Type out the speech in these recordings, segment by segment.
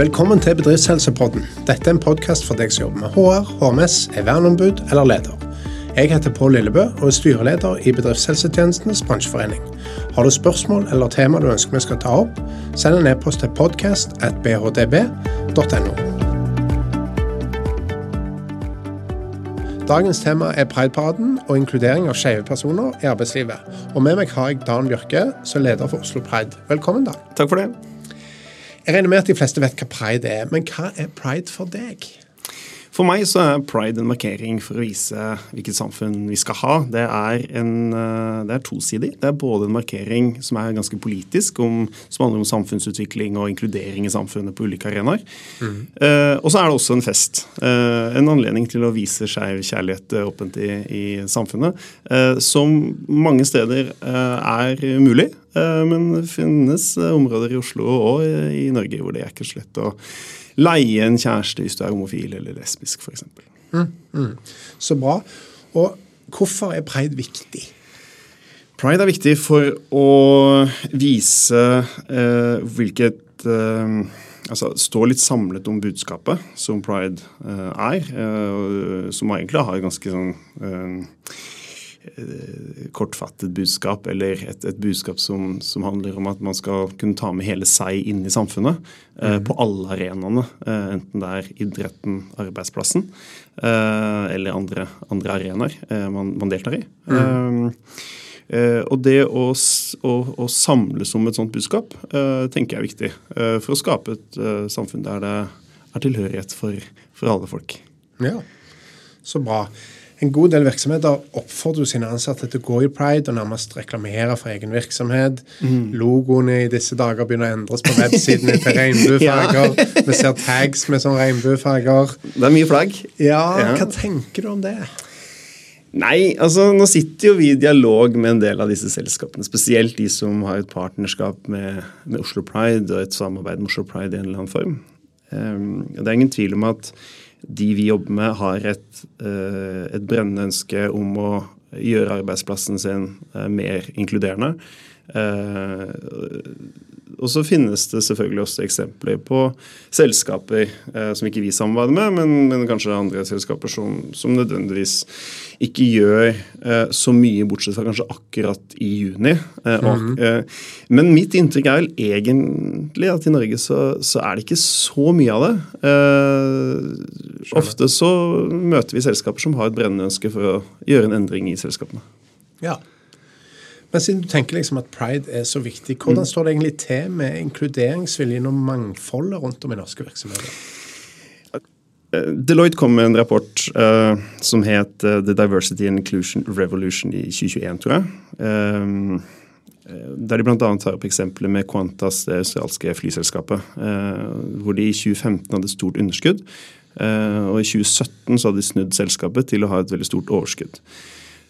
Velkommen til Bedriftshelsepodden. Dette er en podkast for deg som jobber med HR, HMS, er verneombud eller leder. Jeg heter Pål Lillebø og er styreleder i Bedriftshelsetjenestenes bransjeforening. Har du spørsmål eller tema du ønsker vi skal ta opp, send en e-post til podcast.bhdb.no. Dagens tema er Pride-paraden og inkludering av skeive personer i arbeidslivet. Og med meg har jeg Dan Bjørke, som leder for Oslo Pride. Velkommen, Dan. Takk for det. Jeg regner med at de fleste vet hva pride er, men hva er pride for deg? For meg så er pride en markering for å vise hvilket samfunn vi skal ha. Det er, en, eh, det er tosidig. Det er både en markering som er ganske politisk, om, som handler om samfunnsutvikling og inkludering i samfunnet på ulike arenaer. Mm. Eh, og så er det også en fest. Eh, en anledning til å vise skeiv kjærlighet åpent i, i samfunnet. Eh, som mange steder eh, er mulig. Eh, men det finnes områder i Oslo og i Norge hvor det er ikke så lett å leie en kjæreste hvis du er homofil eller lesbisk, f.eks. Mm, mm. Så bra. Og hvorfor er pride viktig? Pride er viktig for å vise eh, hvilket eh, Altså stå litt samlet om budskapet som pride eh, er, eh, som egentlig har ganske sånn eh, Eh, kortfattet budskap, eller et, et budskap som, som, handler om at man skal kunne ta med hele seg inn i samfunnet. Eh, mm. På alle arenaene. Eh, enten det er idretten, arbeidsplassen eh, eller andre, andre arenaer eh, man, man, deltar i. Mm. Eh, og det å, å, å, samles om et sånt budskap tenker jeg er viktig for å skape et samfunn der det er tilhørighet for, for alle folk. Ja, så bra. En god del virksomheter oppfordrer sine ansatte til å gå i pride og nærmest reklamere for egen virksomhet. Mm. Logoene i disse dager begynner å endres på websidene til regnbuefarger. ja. Vi ser tags med sånn regnbuefarger. Det er mye flagg. Ja, ja, Hva tenker du om det? Nei, altså nå sitter jo vi i dialog med en del av disse selskapene. Spesielt de som har et partnerskap med, med Oslo Pride og et samarbeid med Oslo Pride i en eller annen form. Um, det er ingen tvil om at de vi jobber med, har et, eh, et brennende ønske om å gjøre arbeidsplassen sin eh, mer inkluderende. Eh, og så finnes det selvfølgelig også eksempler på selskaper eh, som ikke vi samarbeider med, men, men kanskje andre selskaper som, som nødvendigvis ikke gjør eh, så mye, bortsett fra kanskje akkurat i juni. Eh, og, mm -hmm. men mitt inntrykk er vel egentlig at i Norge så, så er det ikke så mye av det. ofte så møter vi selskaper som har et brennende ønske for å gjøre en endring i selskapene. Ja, men siden du tenker liksom at pride er så viktig, hvordan mm. står det egentlig til med inkluderingsviljen og mangfoldet rundt om i norske virksomheter? Eh, Deloitte kom med en rapport uh, som het uh, The Diversity and Inclusion Revolution i 2021, tror jeg. Um, der de bl.a. tar opp eksempler med Qantas, det australske flyselskapet. Uh, hvor de i 2015 hadde stort underskudd. og i 2017 så hadde de snudd selskapet til å ha et veldig stort overskudd.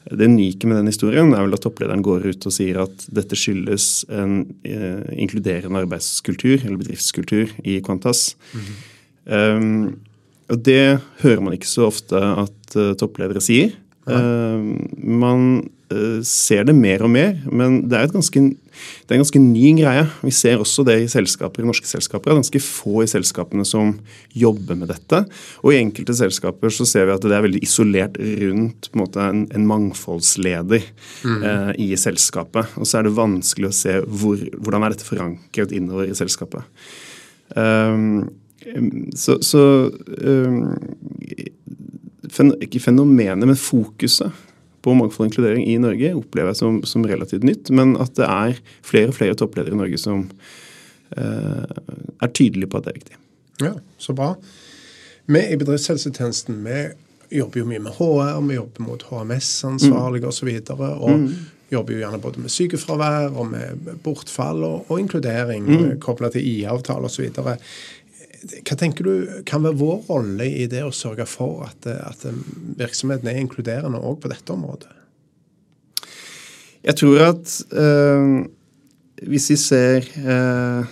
Det unike med den historien er vel at topplederen går ut og sier at dette skyldes en eh, inkluderende arbeidskultur, eller bedriftskultur, i Qantas. Mm -hmm. um, og det hører man ikke så ofte at uh, toppledere sier. Uh, man ser det mer og mer, men det er, ganske, det er, en ganske ny greie. Vi ser også det i selskaper, i norske selskaper. Det er ganske få i selskapene som jobber med dette. Og i enkelte selskaper så ser vi at det er veldig isolert rundt en, måte, en, en, mangfoldsleder mm. eh, i selskapet. Og så er det vanskelig å se hvor, hvordan er dette forankret innover i selskapet. Um, så, så um, ikke fenomenet, men fokuset på mangfold og inkludering i Norge opplever jeg som, som, relativt nytt. Men at det er flere og flere toppledere i Norge som eh, er tydelige på at det er viktig. Ja, Så bra. Vi i bedriftshelsetjenesten vi jobber jo mye med HR, vi jobber mot HMS-ansvarlige mm. osv. Og, så og mm. jobber jo gjerne både med sykefravær og med bortfall og, og inkludering mm. kobla til IA-avtale osv hva tenker du kan være vår rolle i det å sørge for at, at virksomheten er inkluderende òg på dette området? Jeg tror at øh, hvis vi ser øh,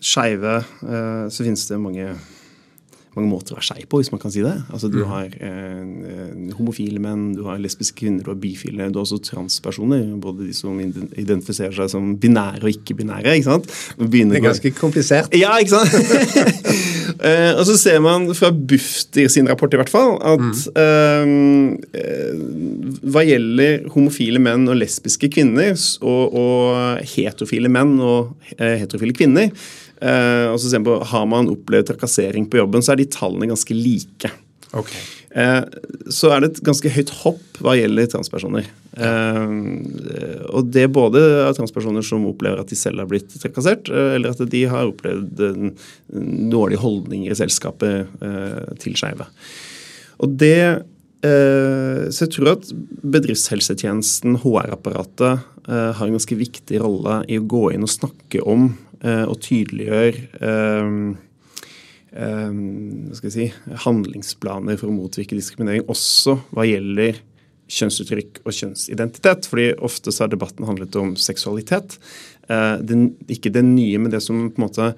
skeive, øh, så finnes det mange, mange måter å være skeiv på, hvis man kan si det. Altså Du har eh, homofile menn, du har lesbiske kvinner, du har bifile, du har også transpersoner. Både de som identifiserer seg som binære og ikke-binære. ikke sant? Det er ganske komplisert. Ja, ikke sant? eh, og så ser man fra Bufdir sin rapport i hvert fall at mm. eh, hva gjelder homofile menn og lesbiske kvinner og, og heterofile menn og eh, heterofile kvinner, Uh, og så ser man på, Har man opplevd trakassering på jobben, så er de tallene ganske like. Okay. Uh, så er det et ganske høyt hopp hva gjelder transpersoner. Uh, og det både av transpersoner som opplever at de selv har blitt trakassert, eller at de har opplevd dårlige holdninger i selskapet til skeive. Og det så jeg tror at bedriftshelsetjenesten, HR-apparatet, har en ganske viktig rolle i å gå inn og snakke om og tydeliggjør eh, eh, si, handlingsplaner for å motvirke diskriminering, også hva gjelder kjønnsuttrykk og kjønnsidentitet. fordi ofte så har debatten handlet om seksualitet. Den, ikke det nye, men det som på en måte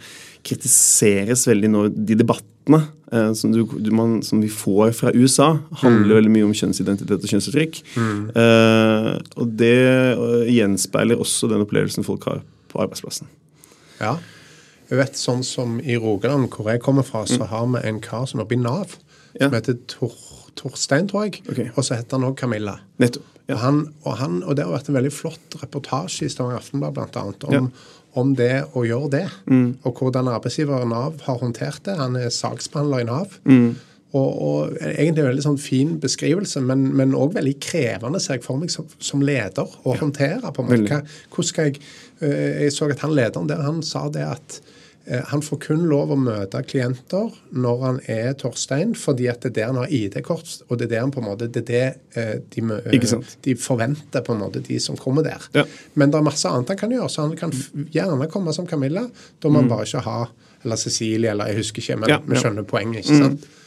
kritiseres veldig nå, de debattene som, du, man, som, vi får fra USA, handler mm. veldig mye om kjønnsidentitet og kjønnsuttrykk. Mm. Uh, og det gjenspeiler også den opplevelsen folk har på arbeidsplassen. Ja. Jeg vet, sånn som I Rogaland, hvor jeg kommer fra, så mm. har vi en kar som jobber i Nav, ja. som heter Tor, Torstein, tror jeg. Okay. Og så heter han òg Camilla. Nettopp. Ja. Og, han, og, han, og, det har vært en veldig flott reportasje i Stavanger Aftenblad annet, om, ja. om det å gjøre det. Mm. Og hvordan arbeidsgiver Nav har håndtert det. Han er saksbehandler i Nav. Mm. Og, og, egentlig en veldig sånn fin beskrivelse, men òg veldig krevende, ser jeg for meg, som, som leder å ja. håndtere. på en måte. hvordan skal jeg Eh, jeg så at han lederen der han sa det at eh, han får kun lov å møte klienter når han er Torstein, fordi at det er der han har ID-kort, og det er der han på en måte, det er det eh, de, de, forventer, på en måte, de som kommer der. Ja. Men det er masse annet han kan gjøre, så han kan gjerne komme som Camilla. Da må han mm. bare ikke ha Eller Cecilie, eller jeg husker ikke, men ja, vi skjønner poenget. ikke sant? Mm.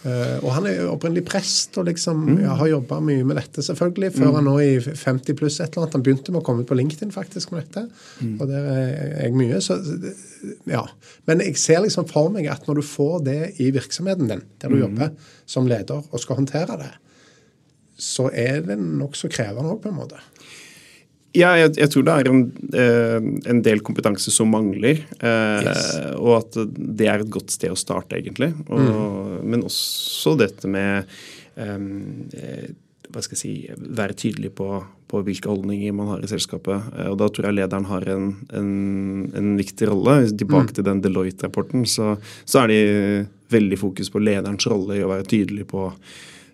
Uh, og han er jo opprinnelig prest og liksom mm. ja, har jobba mye med dette, selvfølgelig. Før mm. han nå i 50 pluss et eller annet. Han begynte med å komme ut på LinkedIn faktisk med dette. Mm. Og der er jeg mye. Så ja. Men jeg ser liksom for meg at når du får det i virksomheten din, der du mm. jobber som leder og skal håndtere det, så er det nokså krevende òg, på en måte. Ja, jeg, jeg, tror det er en, eh, en, del kompetanse som mangler. Eh, yes. Og at det er et godt sted å starte, egentlig. Og, mm. Men også dette med eh, hva skal jeg si, være tydelig på, på, hvilke holdninger man har i selskapet. Og Da tror jeg lederen har en, en, en viktig rolle. Tilbake mm. til den Deloitte-rapporten, så, så, er de veldig fokus på lederens rolle i å være tydelig på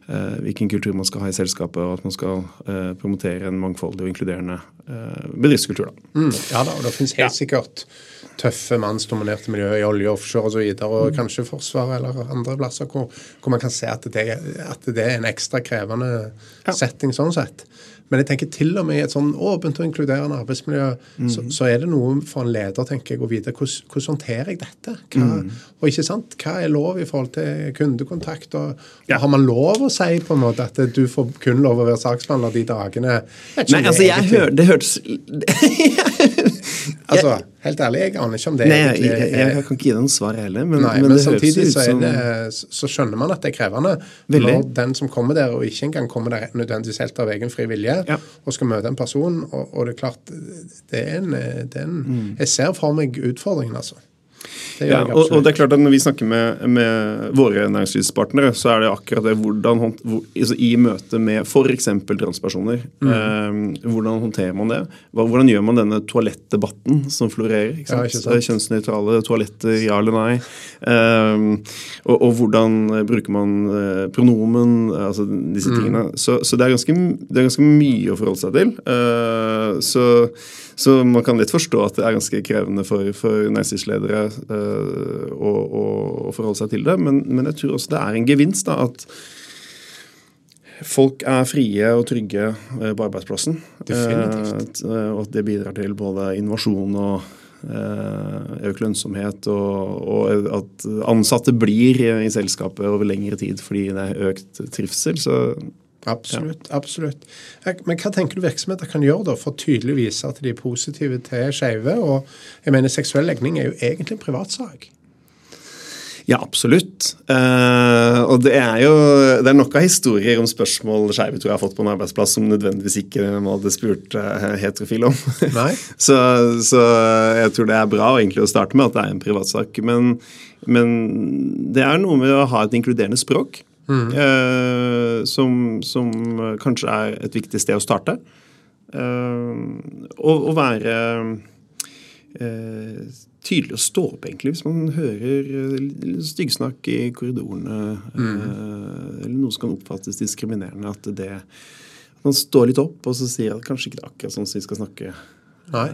hvilken kultur man skal ha i selskapet, og at man skal uh, promotere en mangfoldig og inkluderende uh, bedriftskultur. Da. Mm, ja da, og det finnes helt ja. sikkert tøffe mannsdominerte miljøer i olje, offshore osv., og, så videre, og mm. kanskje Forsvaret eller andre plasser hvor, hvor, man kan se at det, at det, er en ekstra krevende ja. setting sånn sett. Men jeg tenker til og med i et sånn åpent og inkluderende arbeidsmiljø, mm. så, så, er det noe for en leder tenker jeg, å vite hvordan, hvordan håndterer jeg dette? Hva, mm. Og ikke sant, hva er lov i forhold til kundekontakt? Og, ja. Har man lov å si på en måte at du får kun lov å være saksbehandler de dagene? Nei, altså jeg hør, Det hørtes Altså, Helt ærlig, jeg aner ikke om det Nei, egentlig jeg, jeg, jeg, kan ikke gi deg noe svar heller. Men, Nei, men, men samtidig så, det, så, skjønner man at det er krevende Veldig. når den som kommer der, og ikke engang kommer der nødvendigvis helt av egen fri vilje, ja. og skal møte en person. Og, og, det er klart, det er en, det er en mm. Jeg ser for meg utfordringen, altså. Ja, og, og, det er klart at Når vi snakker med, med våre næringslivspartnere, så er det akkurat det hvordan hvor, altså I møte med f.eks. transpersoner, mm. eh, hvordan håndterer man det? Hvordan gjør man denne toalettdebatten som florerer? Ikke sant? Ja, ikke Kjønnsnøytrale toaletter, ja eller nei? Eh, og, og, hvordan bruker man eh, pronomen? altså disse mm. tingene. Så, så det, er ganske, det, er ganske, mye å forholde seg til. Eh, så så man kan litt forstå at det er ganske krevende for, for næringslivsledere uh, å, å, å, forholde seg til det. Men, men, jeg tror også det er en gevinst da, at folk er frie og trygge uh, på arbeidsplassen. Definitivt. Uh, og at det bidrar til både innovasjon og økt lønnsomhet, og, og, at ansatte blir i selskapet over lengre tid fordi det er økt trivsel. Så Absolutt. Ja. absolutt. Men hva tenker du virksomheter kan gjøre da for å tydelig vise at de er positive til skeive? Og jeg mener, seksuell legning er jo egentlig en privatsak. Ja, absolutt. Uh, og det er jo det er nok av historier om spørsmål skeive tror jeg har fått på en arbeidsplass som nødvendigvis ikke man hadde spurt uh, heterofile om. Så, så, jeg tror det er bra egentlig å starte med at det er en privatsak. Men, men det er noe med å ha et inkluderende språk mm. uh, som, som, kanskje er et viktig sted å starte. og å være tydelig å stå opp, egentlig, hvis man hører eh, styggsnakk i korridorene. Mm. eller noe som kan oppfattes diskriminerende. At, det, at man står litt opp og så sier at kanskje ikke det er akkurat sånn som vi skal snakke. Nei,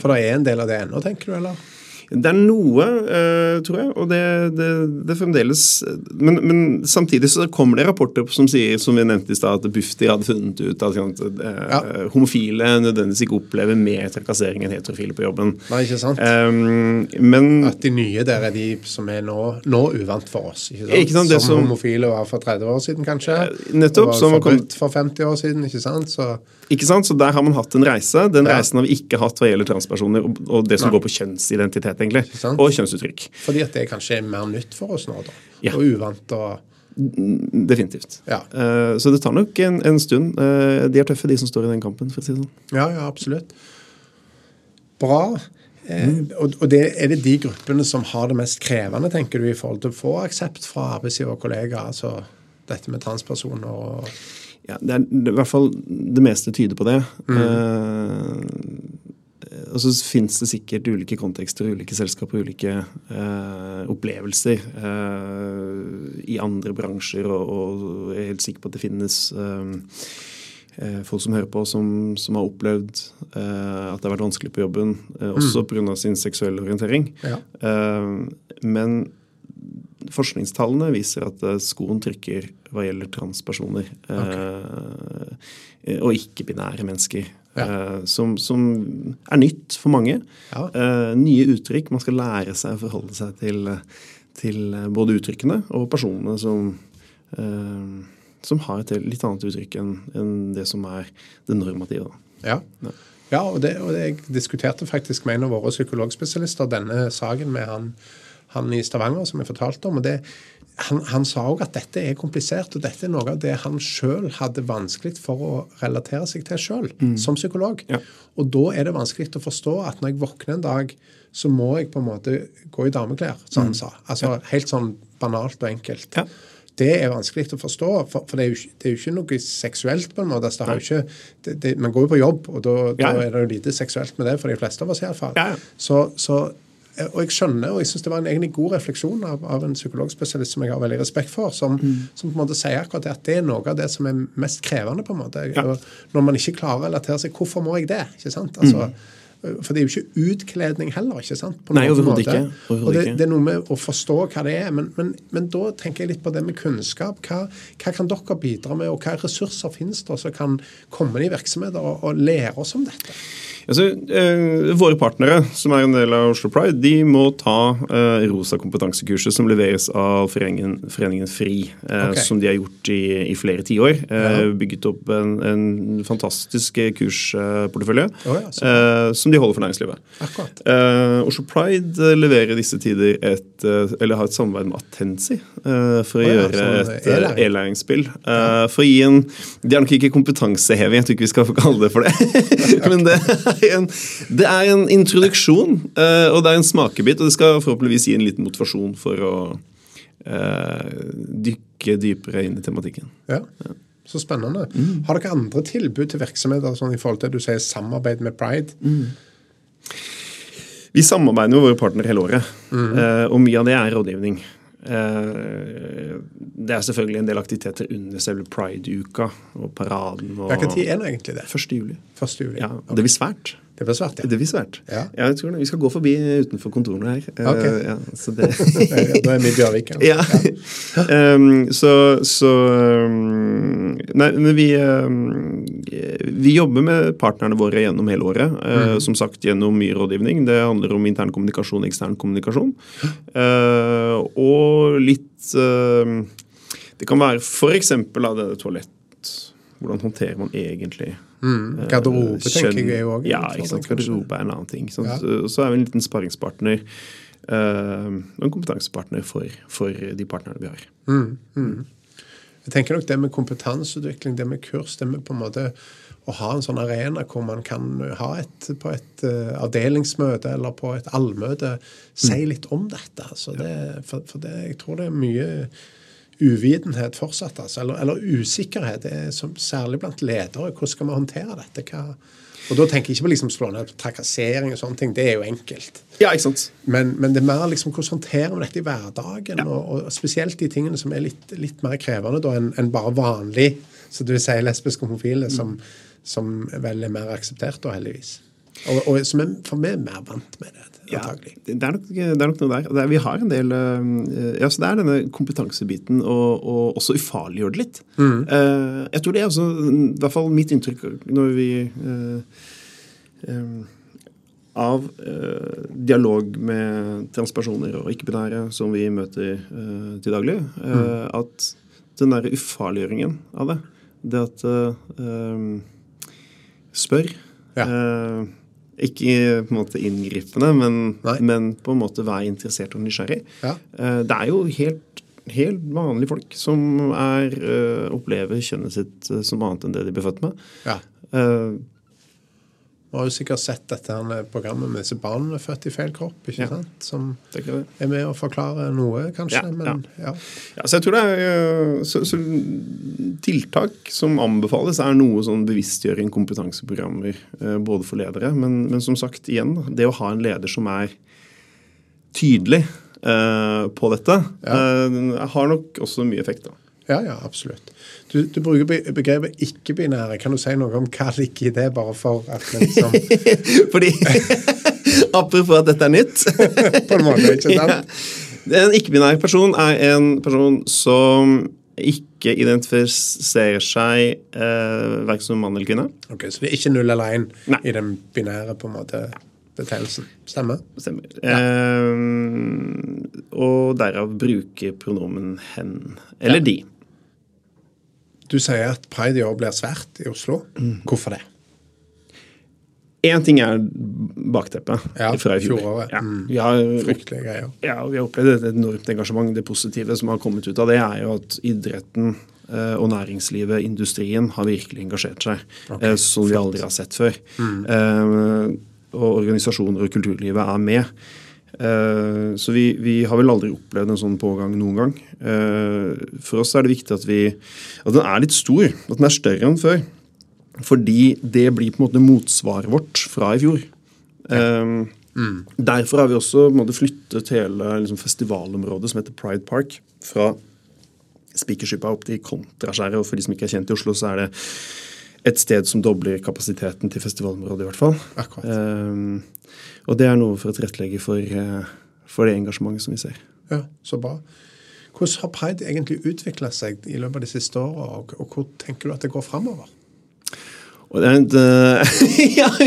For det er en del av det ennå, tenker du? eller? Det er noe, uh, tror jeg. Og det, det, det fremdeles men, men, samtidig så kommer det rapporter som sier, som vi nevnte i stad, at Bufdir hadde funnet ut at uh, ja. homofile nødvendigvis ikke opplever mer trakassering enn heterofile på jobben. Nei, ikke sant? Um, men, at de nye der er de som er nå, nå uvant for oss. ikke sant? Ikke sant som, som, homofile var for 30 år siden, kanskje. Nettopp. Og var forbudt for 50 år siden. ikke sant? Så ikke sant? Så der har man hatt en reise. Den ja. reisen har vi ikke hatt hva gjelder transpersoner og det som Nei. går på kjønnsidentitet egentlig, og kjønnsuttrykk. Fordi at det kanskje er mer nytt for oss nå, da. Ja. Og uvant. og... Definitivt. Ja. Uh, så det tar nok en, en stund. Uh, de er tøffe, de som står i den kampen. for å si det sånn. Ja, ja, absolutt. Bra. Eh, mm. og, og det, Er det de gruppene som har det mest krevende, tenker du, i forhold til å få aksept fra arbeidsgiver og kollegaer? Altså dette med transpersoner og ja, det er, i hvert fall det meste tyder på det. Mm. Uh, og så fins det sikkert ulike kontekster, ulike selskaper, ulike eh, opplevelser eh, i andre bransjer, og, og, jeg er helt sikker på at det finnes folk som hører på, som, som har opplevd at det har vært vanskelig på jobben, også mm. pga. sin seksuelle orientering. Ja. men forskningstallene viser at eh, skoen trykker hva gjelder transpersoner. Okay. Eh, og ikke-binære mennesker. Ja. Eh, som, som, er nytt for mange. Ja. Eh, nye uttrykk. Man skal lære seg å forholde seg til, til både uttrykkene og personene som, eh, som har et litt annet uttrykk enn, enn det som er det normative. Ja. ja. Ja, og, det, og det, jeg diskuterte faktisk med en av våre psykologspesialister denne saken med han han i Stavanger som jeg fortalte om. og det, han, han, sa òg at dette er komplisert, og dette er noe av det han sjøl hadde vanskelig for å relatere seg til sjøl, mm. som psykolog. Ja. Og da er det vanskelig å forstå at når jeg våkner en dag, så må jeg på en måte gå i dameklær, som han mm. sa. Altså ja. helt sånn banalt og enkelt. Ja. Det er vanskelig å forstå, for, for det, er jo, det, er jo, ikke noe seksuelt. på en måte. Altså, ikke, det, det, man går jo på jobb, og da, da, er det jo lite seksuelt med det for de fleste av oss. i hvert fall. Så, så og jeg skjønner, og jeg syns det var en egentlig god refleksjon av, av, en psykologspesialist som jeg har veldig respekt for, som, mm. som, på en måte sier akkurat det, at det er noe av det som er mest krevende. på en måte. Ja. Når man ikke klarer å relatere seg Hvorfor må jeg det? ikke sant? Altså, mm. For det er jo ikke utkledning heller. ikke sant? På Nei, overhodet ikke. og det, det, er noe med å forstå hva det er. Men, men, men, da tenker jeg litt på det med kunnskap. Hva, hva kan dere bidra med, og hva ressurser finnes det som kan komme i virksomheter og, og lære oss om dette? Altså, eh, våre partnere, som er en del av Oslo Pride, de må ta eh, Rosa kompetansekurset som leveres av Foreningen, Foreningen FRI, eh, okay. som de har gjort i, i flere tiår. Eh, ja. Bygget opp en, en fantastisk kursportefølje oh, ja, eh, som de holder for næringslivet. Eh, Oslo Pride leverer i disse tider et, eller har et samarbeid med Attensi for å oh, ja, gjøre et e-læringsspill. for å gi en Det er nok ikke kompetanseheving, jeg tror ikke vi skal kalle det for det. men det en, det er en introduksjon, uh, og det er en smakebit. Og det skal forhåpentligvis gi en liten motivasjon for å uh, dykke dypere inn i tematikken. Ja. ja. Så spennende. Mm. Har dere andre tilbud til virksomheter sånn i forhold til du sier samarbeid med Pride? Mm. Vi samarbeider med våre partnere hele året, mm. uh, og mye av det er rådgivning. Det er selvfølgelig en del aktiviteter under selve pride-uka og paraden. Og Hvilken tid er det egentlig det? 1. juli. 1. juli. Ja, okay. Det blir svært. Det blir svært, ja. Det blir svært. Ja. ja jeg tror det. Vi skal gå forbi utenfor kontorene her. Eh, okay. Ja, så det... Nå er vi i Bjørvik. Ja. ja. um, så, så um, Nei, men vi um, Vi jobber med partnerne våre gjennom hele året. Uh, Som sagt gjennom mye rådgivning. Det handler om intern kommunikasjon ekstern kommunikasjon. Uh, og litt uh, Det kan være f.eks. toalett. Hvordan håndterer man egentlig Mm. Garderobe tenker jeg òg. Ja, ikke sant? garderobe er en annen ting. Ja. Så, så er vi en liten sparringspartner uh, en kompetansepartner for, for, de partnerne vi har. Mm, mm. Jeg tenker nok Det med kompetanseutvikling, det med kurs, det med på en måte å ha en sånn arena hvor man kan ha et, på et uh, avdelingsmøte eller på et allmøte si mm. litt om dette. Det, for, for det, jeg tror det er mye uvitenhet fortsatt, altså, eller, eller, usikkerhet. Det er som, særlig blant ledere. Hvordan skal vi håndtere dette? Hva, og da tenker jeg ikke på liksom slå ned trakassering og sånne ting. Det er jo enkelt. Ja, ikke sant? Men, men det er mer liksom hvordan håndterer vi dette i hverdagen? Ja. Og, og, spesielt de tingene som er litt, litt mer krevende enn en bare vanlig, så du vil si lesbiske homofile, mm. som, som vel er mer akseptert da, heldigvis. Og, og som er, for vi er mer vant med det. Ja, det er, nok, det er nok noe der. Er, vi har en del uh, ja, så Det er denne kompetansebiten og, og også ufarliggjøre det litt. Mm. Uh, jeg tror det er også, i hvert fall mitt inntrykk når vi uh, Av dialog med transpersoner og ikke-binære som vi møter til daglig, mm. at den derre ufarliggjøringen av det, det at Spør. Ja. Ikke på en måte inngripende, men, men, på en måte vær interessert og nysgjerrig. Ja. Eh, det er jo helt, helt vanlige folk som er, eh, opplever kjønnet sitt eh, som annet enn det de blir født med. Ja. Du har jo sikkert sett dette her programmet med disse barna født i feil kropp. ikke ja. sant? Som er med å forklare noe, kanskje. Ja, men, ja. ja. så jeg tror det er så, så Tiltak som anbefales, er noe sånn bevisstgjøring, kompetanseprogrammer, eh, både for ledere. Men, men som sagt, igjen, det å ha en leder som er tydelig uh, på dette, uh, har nok også mye effekt. da. Ja, ja, absolutt. Du, du bruker begrepet ikke-binære. Kan du si noe om hva ligger i det, bare for at liksom Fordi Apropos at dette er nytt. På en måte, ikke sant? Ja. En ikke-binær person er en person som ikke identifiserer seg eh, verken som mann eller kvinne. Ok, Så det er ikke null eller én i den binære på en måte betegnelsen. Stemmer? Stemmer. Ja. Eh, og derav bruke pronomen hen eller ja. de. Du sier at pride i år blir svært i Oslo. Mm. Hvorfor det? Én ting er bakteppet ja, fra i fjor. Fjoråret. Ja, mm. har, Fryktelige greier. Ja, vi har opplevd et enormt engasjement. Det positive som har kommet ut av det, er jo at idretten eh, og næringslivet, industrien, har virkelig engasjert seg. Okay. Eh, som vi aldri har sett før. Mm. Eh, og organisasjoner og kulturlivet er med. Eh, så vi, vi, har vel aldri opplevd en sånn pågang noen gang. Eh, for oss er det viktig at, vi, at den er litt stor, at den er større enn før. Fordi det blir på en måte motsvaret vårt fra i fjor. Ja. Um, mm. Derfor har vi også måte, flyttet hele liksom, festivalområdet som heter Pride Park, fra Spikerskippa opp til Kontraskjæret. Og for de som ikke er kjent i Oslo, så er det et sted som dobler kapasiteten til festivalområdet, i hvert fall. Um, og det er noe for å tilrettelegge for, uh, for, det engasjementet som vi ser. Ja, så bra. Hvordan har pride egentlig utvikla seg i løpet av de siste åra, og, og hvor tenker du at det går framover? Og det er et uh, Ja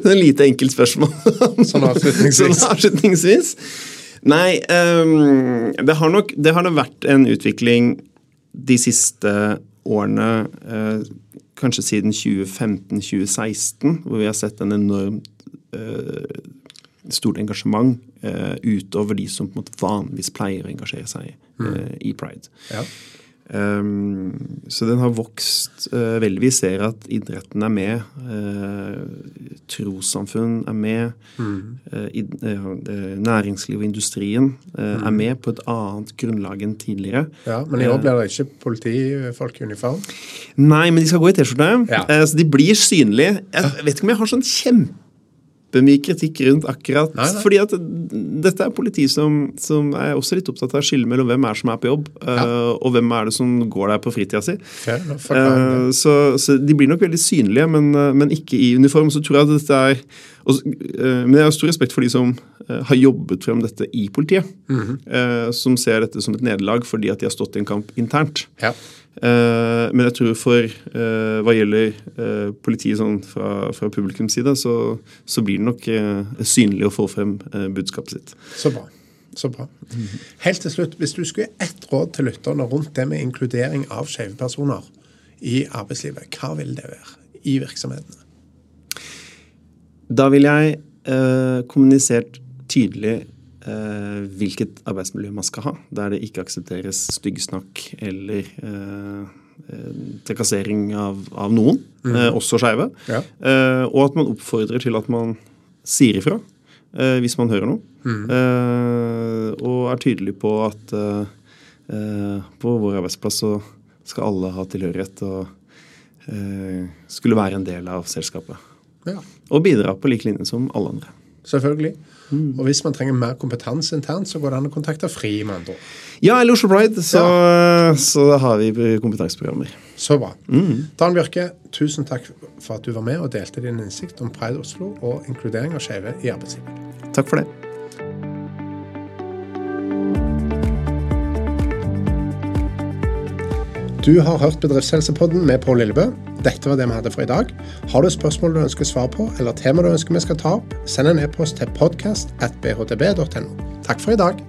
et lite enkelt spørsmål. sånn avslutningsvis. Sånn avslutningsvis. Nei, um, det, har nok, det har nok vært en utvikling de siste årene, uh, kanskje siden 2015-2016, hvor vi har sett en enormt uh, stort engasjement utover de som på en måte vanligvis pleier å engasjere seg mm. i pride. Ja. Um, så den har vokst uh, veldig. Vi ser at idretten er med. Uh, trossamfunn er med. Mm. Uh, i, næringsliv og industrien mm. er med på et annet grunnlag enn tidligere. Ja, Men i år blir det ikke politifolk i uniform? Nei, men de skal gå i T-skjorte. Ja. så de blir synlige. Jeg vet ikke om jeg har sånn kjempe kjempemye kritikk rundt akkurat nei, nei. fordi at dette er politi som, som, er også litt opptatt av å skille mellom hvem er som er på jobb, ja. uh, og hvem er det som går der på fritida si. Okay, uh, så, så, de blir nok veldig synlige, men, uh, men, ikke i uniform. Så tror jeg at dette er og, Men jeg har stor respekt for de som har jobbet frem dette i politiet. Mm -hmm. som ser dette som et nederlag fordi at de har stått i en kamp internt. Ja. Men jeg tror for hva gjelder politiet sånn fra, fra publikums side, så, så, blir det nok synlig å få frem budskapet sitt. Så bra. Så bra. Helt til slutt, hvis du skulle ett råd til lytterne rundt det med inkludering av skeive personer i arbeidslivet, hva vil det være i virksomhetene? Da vil jeg kommunisert tydelig eh, hvilket arbeidsmiljø man skal ha, der det ikke aksepteres styggsnakk eller eh, eh, trakassering av, av noen, mm. også skeive. Ja. og at man oppfordrer til at man sier ifra hvis man hører noe. Mm. og er tydelig på at på vår arbeidsplass så skal alle ha tilhørighet og skulle være en del av selskapet. Ja. Og bidra på lik linje som alle andre. Selvfølgelig. Mm. Og hvis man trenger mer kompetanse internt, så går det an å kontakte FRI. med andre Ja, eller Oslo Pride, så, ja. så har vi kompetanseprogrammer. Så bra. Mm. Dan Bjørke, tusen takk for at du var med og delte din innsikt om Pride Oslo og inkludering av skeive i arbeidslivet. Takk for det. Du har hørt Bedriftshelsepodden med Pål Lillebø. Dette var det vi hadde for i dag. Har du spørsmål du ønsker svar på, eller tema du ønsker vi skal ta opp, send en e-post til bhdb.no. Takk for i dag.